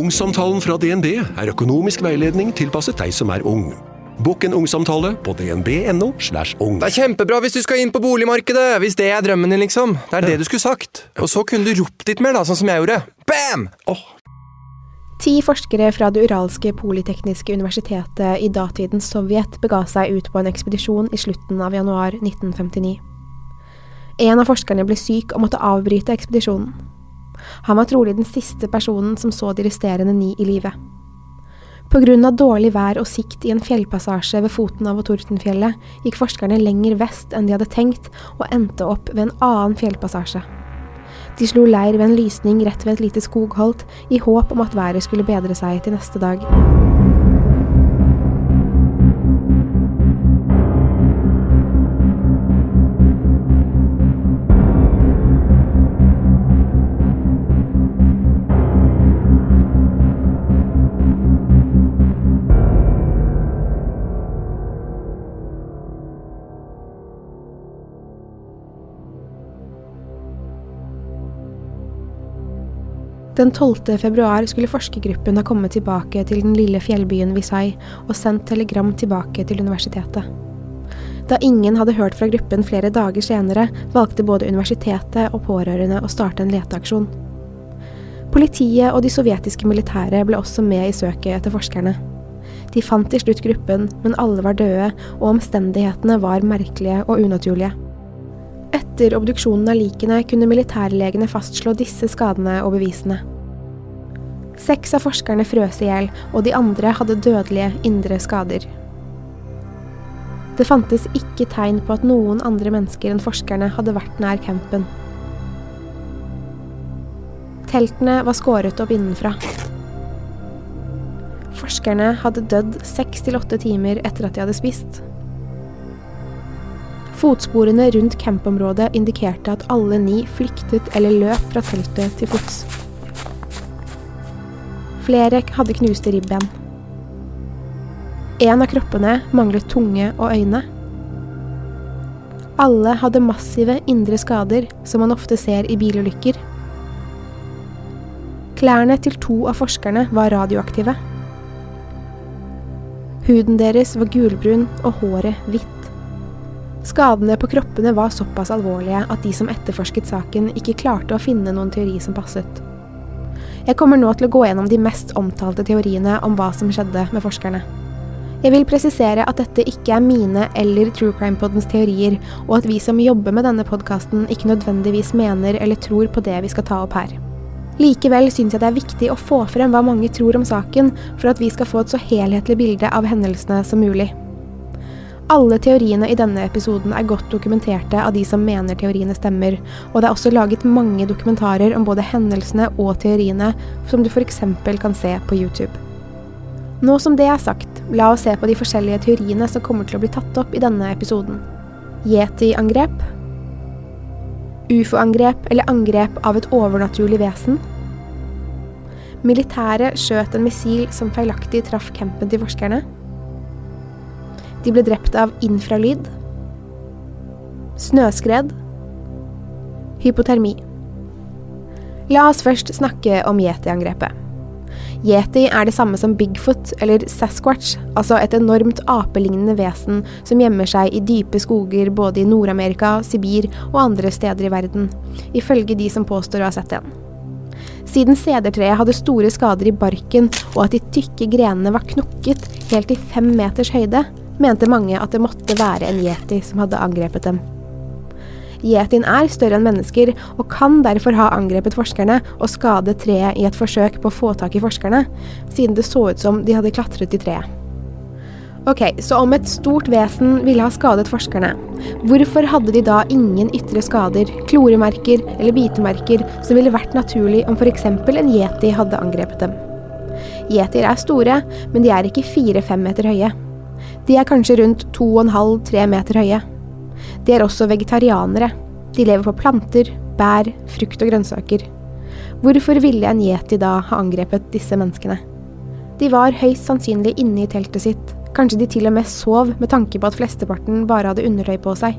Ungsamtalen fra DNB er økonomisk veiledning tilpasset deg som er ung. Bokk en ungsamtale på dnb.no. slash ung. Det er kjempebra hvis du skal inn på boligmarkedet, hvis det er drømmen din, liksom. Det er det du skulle sagt. Og så kunne du ropt litt mer, da, sånn som jeg gjorde. Bam! Ti forskere fra det uralske politekniske universitetet i datidens Sovjet bega seg ut på en ekspedisjon i slutten av januar 1959. En av forskerne ble syk og måtte avbryte ekspedisjonen. Han var trolig den siste personen som så de resterende ni i live. Av dårlig vær og sikt i en fjellpassasje ved foten av Tortenfjellet, gikk forskerne lenger vest enn de hadde tenkt, og endte opp ved en annen fjellpassasje. De slo leir ved en lysning rett ved et lite skogholt, i håp om at været skulle bedre seg til neste dag. Den 12. februar skulle forskergruppen ha kommet tilbake til den lille fjellbyen Visay og sendt telegram tilbake til universitetet. Da ingen hadde hørt fra gruppen flere dager senere, valgte både universitetet og pårørende å starte en leteaksjon. Politiet og de sovjetiske militære ble også med i søket etter forskerne. De fant til slutt gruppen, men alle var døde, og omstendighetene var merkelige og unaturlige. Etter obduksjonen av likene kunne militærlegene fastslå disse skadene og bevisene. Seks av forskerne frøs i hjel, og de andre hadde dødelige indre skader. Det fantes ikke tegn på at noen andre mennesker enn forskerne hadde vært nær campen. Teltene var skåret opp innenfra. Forskerne hadde dødd seks til åtte timer etter at de hadde spist. Fotsporene rundt campområdet indikerte at alle ni flyktet eller løp fra teltet til fots. Flere hadde knuste ribben. En av kroppene manglet tunge og øyne. Alle hadde massive indre skader, som man ofte ser i bilulykker. Klærne til to av forskerne var radioaktive. Huden deres var gulbrun og håret hvitt. Skadene på kroppene var såpass alvorlige at de som etterforsket saken, ikke klarte å finne noen teori som passet. Jeg kommer nå til å gå gjennom de mest omtalte teoriene om hva som skjedde med forskerne. Jeg vil presisere at dette ikke er mine eller True Crime Poddens teorier, og at vi som jobber med denne podkasten ikke nødvendigvis mener eller tror på det vi skal ta opp her. Likevel syns jeg det er viktig å få frem hva mange tror om saken, for at vi skal få et så helhetlig bilde av hendelsene som mulig. Alle teoriene i denne episoden er godt dokumenterte av de som mener teoriene stemmer, og det er også laget mange dokumentarer om både hendelsene og teoriene, som du f.eks. kan se på YouTube. Nå som det er sagt, la oss se på de forskjellige teoriene som kommer til å bli tatt opp i denne episoden. Yeti-angrep. Ufo-angrep eller angrep av et overnaturlig vesen. Militæret skjøt en missil som feilaktig traff campen til forskerne. De ble drept av infralyd. Snøskred. Hypotermi. La oss først snakke om yeti-angrepet. Yeti er det samme som Bigfoot, eller Sasquatch, altså et enormt apelignende vesen som gjemmer seg i dype skoger både i Nord-Amerika, Sibir og andre steder i verden, ifølge de som påstår å ha sett en. Siden sedertreet hadde store skader i barken og at de tykke grenene var knukket helt i fem meters høyde, mente mange at det måtte være en yeti som hadde angrepet dem. Yetien er større enn mennesker og kan derfor ha angrepet forskerne og skadet treet i et forsøk på å få tak i forskerne, siden det så ut som de hadde klatret i treet. Ok, så om et stort vesen ville ha skadet forskerne, hvorfor hadde de da ingen ytre skader, kloremerker eller bitemerker som ville vært naturlig om f.eks. en yeti hadde angrepet dem? Yetier er store, men de er ikke fire-fem meter høye. De er kanskje rundt to og en halv, tre meter høye. De er også vegetarianere. De lever på planter, bær, frukt og grønnsaker. Hvorfor ville en yeti da ha angrepet disse menneskene? De var høyst sannsynlig inne i teltet sitt Kanskje de til og med sov med tanke på at flesteparten bare hadde undertøy på seg.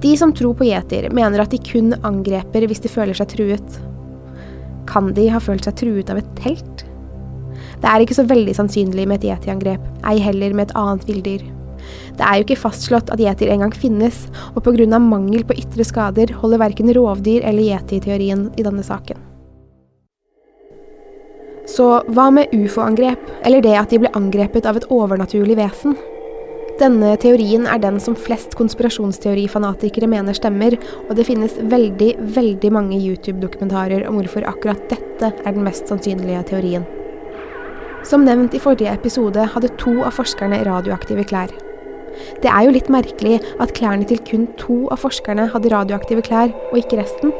De som tror på gjeter, mener at de kun angreper hvis de føler seg truet. Kan de ha følt seg truet av et telt? Det er ikke så veldig sannsynlig med et yetiangrep, ei heller med et annet villdyr. Det er jo ikke fastslått at yetier engang finnes, og pga. mangel på ytre skader holder verken rovdyr eller yeti-teorien i denne saken. Så hva med ufo-angrep, eller det at de ble angrepet av et overnaturlig vesen? Denne teorien er den som flest konspirasjonsteorifanatikere mener stemmer, og det finnes veldig, veldig mange YouTube-dokumentarer om hvorfor akkurat dette er den mest sannsynlige teorien. Som nevnt i forrige episode hadde to av forskerne radioaktive klær. Det er jo litt merkelig at klærne til kun to av forskerne hadde radioaktive klær, og ikke resten.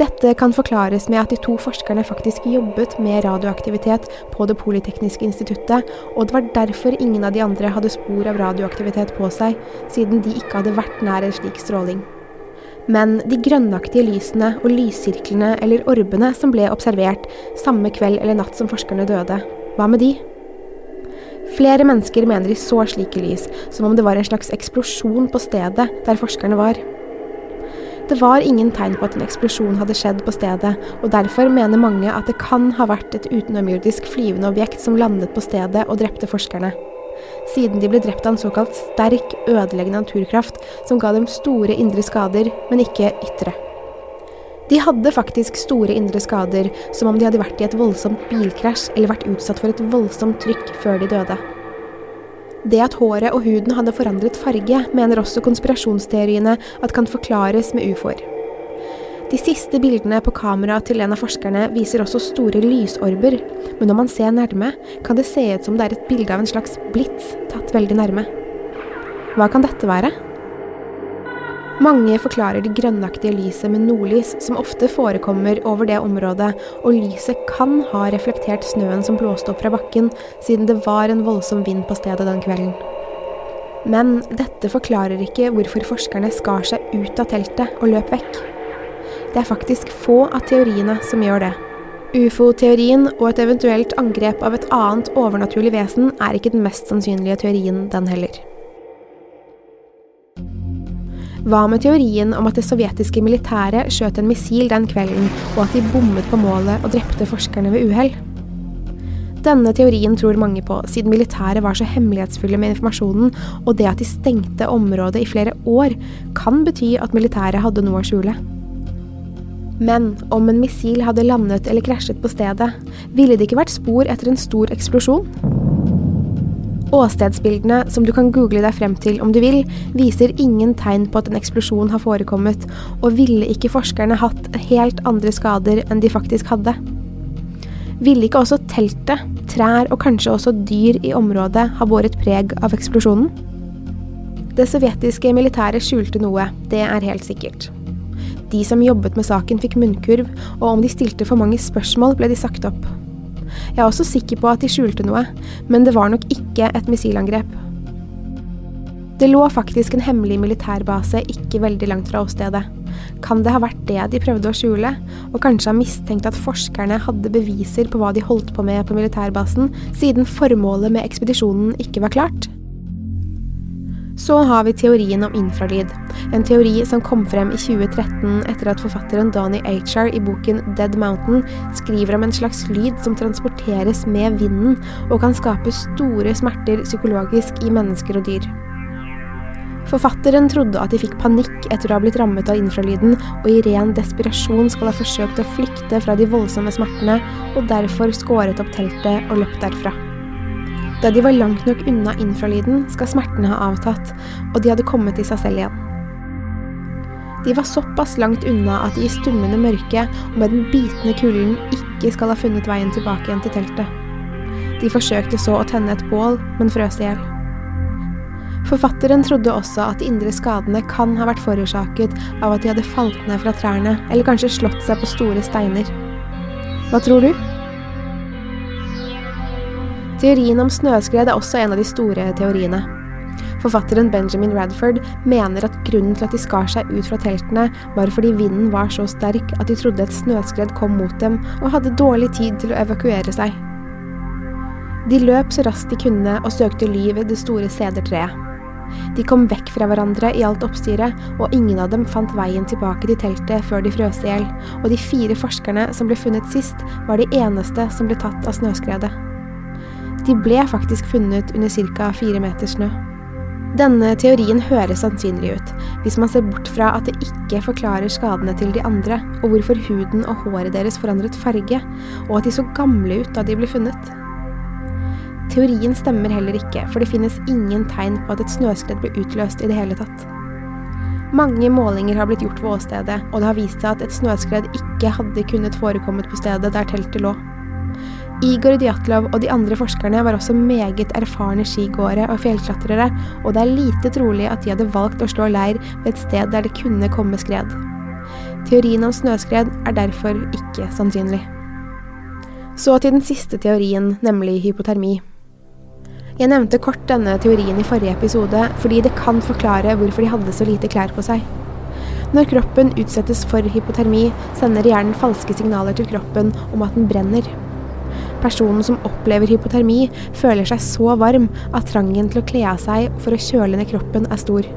Dette kan forklares med at de to forskerne faktisk jobbet med radioaktivitet på Det polytekniske instituttet, og det var derfor ingen av de andre hadde spor av radioaktivitet på seg, siden de ikke hadde vært nær en slik stråling. Men de grønnaktige lysene og lyssirklene eller orbene som ble observert samme kveld eller natt som forskerne døde, hva med de? Flere mennesker mener de så slike lys, som om det var en slags eksplosjon på stedet der forskerne var. Det var ingen tegn på at en eksplosjon hadde skjedd på stedet, og derfor mener mange at det kan ha vært et utenomjordisk flyvende objekt som landet på stedet og drepte forskerne. Siden de ble drept av en såkalt sterk, ødeleggende naturkraft som ga dem store indre skader, men ikke ytre. De hadde faktisk store indre skader, som om de hadde vært i et voldsomt bilkrasj eller vært utsatt for et voldsomt trykk før de døde. Det at håret og huden hadde forandret farge, mener også konspirasjonsteoriene at kan forklares med ufoer. De siste bildene på kamera til en av forskerne viser også store lysorber, men når man ser nærme, kan det se ut som det er et bilde av en slags blits tatt veldig nærme. Hva kan dette være? Mange forklarer det grønnaktige lyset med nordlys, som ofte forekommer over det området, og lyset kan ha reflektert snøen som blåste opp fra bakken, siden det var en voldsom vind på stedet den kvelden. Men dette forklarer ikke hvorfor forskerne skar seg ut av teltet og løp vekk. Det er faktisk få av teoriene som gjør det. Ufo-teorien og et eventuelt angrep av et annet overnaturlig vesen er ikke den mest sannsynlige teorien, den heller. Hva med teorien om at det sovjetiske militæret skjøt en missil den kvelden, og at de bommet på målet og drepte forskerne ved uhell? Denne teorien tror mange på, siden militæret var så hemmelighetsfulle med informasjonen, og det at de stengte området i flere år, kan bety at militæret hadde noe å skjule. Men om en missil hadde landet eller krasjet på stedet, ville det ikke vært spor etter en stor eksplosjon? Åstedsbildene, som du kan google deg frem til om du vil, viser ingen tegn på at en eksplosjon har forekommet, og ville ikke forskerne hatt helt andre skader enn de faktisk hadde? Ville ikke også teltet, trær og kanskje også dyr i området ha båret preg av eksplosjonen? Det sovjetiske militæret skjulte noe, det er helt sikkert. De som jobbet med saken fikk munnkurv, og om de stilte for mange spørsmål, ble de sagt opp. Jeg er også sikker på at de skjulte noe, men det var nok ikke et missilangrep. Det lå faktisk en hemmelig militærbase ikke veldig langt fra åstedet. Kan det ha vært det de prøvde å skjule, og kanskje ha mistenkt at forskerne hadde beviser på hva de holdt på med på militærbasen, siden formålet med ekspedisjonen ikke var klart? Så har vi teorien om infralyd, en teori som kom frem i 2013 etter at forfatteren Donny Achar i boken Dead Mountain skriver om en slags lyd som transporteres med vinden og kan skape store smerter psykologisk i mennesker og dyr. Forfatteren trodde at de fikk panikk etter å ha blitt rammet av infralyden, og i ren desperasjon skal ha forsøkt å flykte fra de voldsomme smertene, og derfor skåret opp teltet og løpt derfra. Da de var langt nok unna infralyden, skal smertene ha avtatt, og de hadde kommet til seg selv igjen. De var såpass langt unna at de i stummende mørke og med den bitende kulden ikke skal ha funnet veien tilbake igjen til teltet. De forsøkte så å tenne et bål, men frøs i hjel. Forfatteren trodde også at de indre skadene kan ha vært forårsaket av at de hadde falt ned fra trærne, eller kanskje slått seg på store steiner. Hva tror du? Teorien om snøskred er også en av de store teoriene. Forfatteren Benjamin Radford mener at grunnen til at de skar seg ut fra teltene, var fordi vinden var så sterk at de trodde et snøskred kom mot dem, og hadde dårlig tid til å evakuere seg. De løp så raskt de kunne og søkte ly ved det store sedertreet. De kom vekk fra hverandre i alt oppstyret, og ingen av dem fant veien tilbake til teltet før de frøs i hjel, og de fire forskerne som ble funnet sist, var de eneste som ble tatt av snøskredet. De ble faktisk funnet under ca. fire meter snø. Denne teorien høres sannsynlig ut, hvis man ser bort fra at det ikke forklarer skadene til de andre, og hvorfor huden og håret deres forandret farge, og at de så gamle ut da de ble funnet. Teorien stemmer heller ikke, for det finnes ingen tegn på at et snøskred ble utløst i det hele tatt. Mange målinger har blitt gjort ved åstedet, og det har vist seg at et snøskred ikke hadde kunnet forekommet på stedet der teltet lå. Igor Djatlov og de andre forskerne var også meget erfarne skigåere og fjellklatrere, og det er lite trolig at de hadde valgt å slå leir ved et sted der det kunne komme skred. Teorien om snøskred er derfor ikke sannsynlig. Så til den siste teorien, nemlig hypotermi. Jeg nevnte kort denne teorien i forrige episode fordi det kan forklare hvorfor de hadde så lite klær på seg. Når kroppen utsettes for hypotermi, sender hjernen falske signaler til kroppen om at den brenner. Personen som opplever hypotermi, føler seg så varm at trangen til å kle av seg for å kjøle ned kroppen er stor.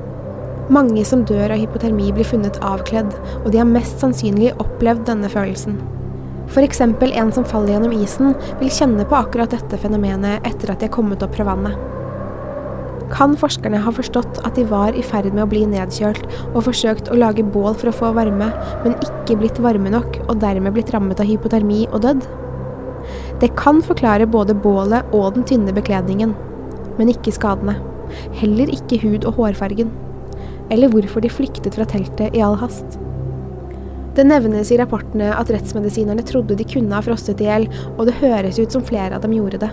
Mange som dør av hypotermi blir funnet avkledd, og de har mest sannsynlig opplevd denne følelsen. F.eks. en som faller gjennom isen, vil kjenne på akkurat dette fenomenet etter at de har kommet opp fra vannet. Kan forskerne ha forstått at de var i ferd med å bli nedkjølt og forsøkt å lage bål for å få varme, men ikke blitt varme nok og dermed blitt rammet av hypotermi og dødd? Det kan forklare både bålet og den tynne bekledningen, men ikke skadene. Heller ikke hud- og hårfargen. Eller hvorfor de flyktet fra teltet i all hast. Det nevnes i rapportene at rettsmedisinerne trodde de kunne ha frostet i hjel, og det høres ut som flere av dem gjorde det.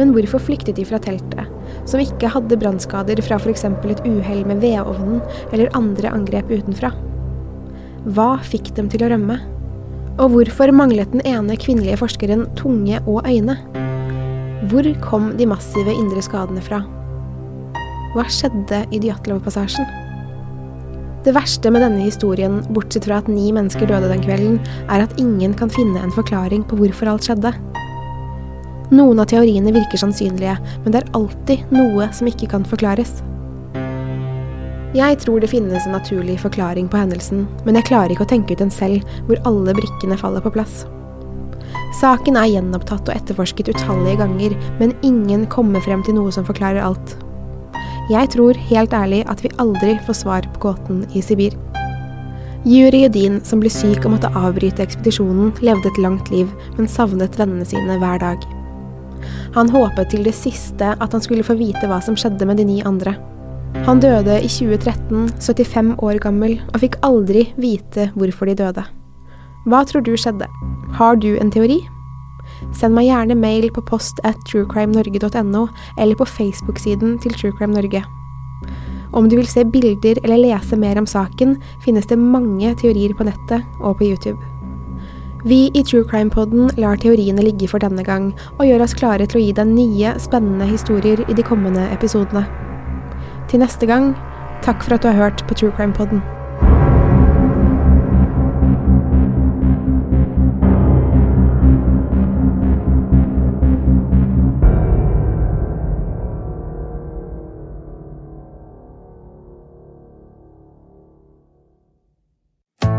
Men hvorfor flyktet de fra teltet, som ikke hadde brannskader fra f.eks. et uhell med vedovnen eller andre angrep utenfra? Hva fikk dem til å rømme? Og hvorfor manglet den ene kvinnelige forskeren tunge og øyne? Hvor kom de massive indre skadene fra? Hva skjedde i Djatlov-passasjen? Det verste med denne historien, bortsett fra at ni mennesker døde den kvelden, er at ingen kan finne en forklaring på hvorfor alt skjedde. Noen av teoriene virker sannsynlige, men det er alltid noe som ikke kan forklares. Jeg tror det finnes en naturlig forklaring på hendelsen, men jeg klarer ikke å tenke ut en selv hvor alle brikkene faller på plass. Saken er gjenopptatt og etterforsket utallige ganger, men ingen kommer frem til noe som forklarer alt. Jeg tror helt ærlig at vi aldri får svar på gåten i Sibir. Yuri Judin, som ble syk og måtte avbryte ekspedisjonen, levde et langt liv, men savnet vennene sine hver dag. Han håpet til det siste at han skulle få vite hva som skjedde med de ni andre. Han døde i 2013, 75 år gammel, og fikk aldri vite hvorfor de døde. Hva tror du skjedde? Har du en teori? Send meg gjerne mail på post at truecrimenorge.no, eller på Facebook-siden til Truecrime Norge. Om du vil se bilder eller lese mer om saken, finnes det mange teorier på nettet og på YouTube. Vi i True Crime-poden lar teoriene ligge for denne gang, og gjør oss klare til å gi deg nye, spennende historier i de kommende episodene. Til neste gang, takk for at du har hørt på True Crime Podden.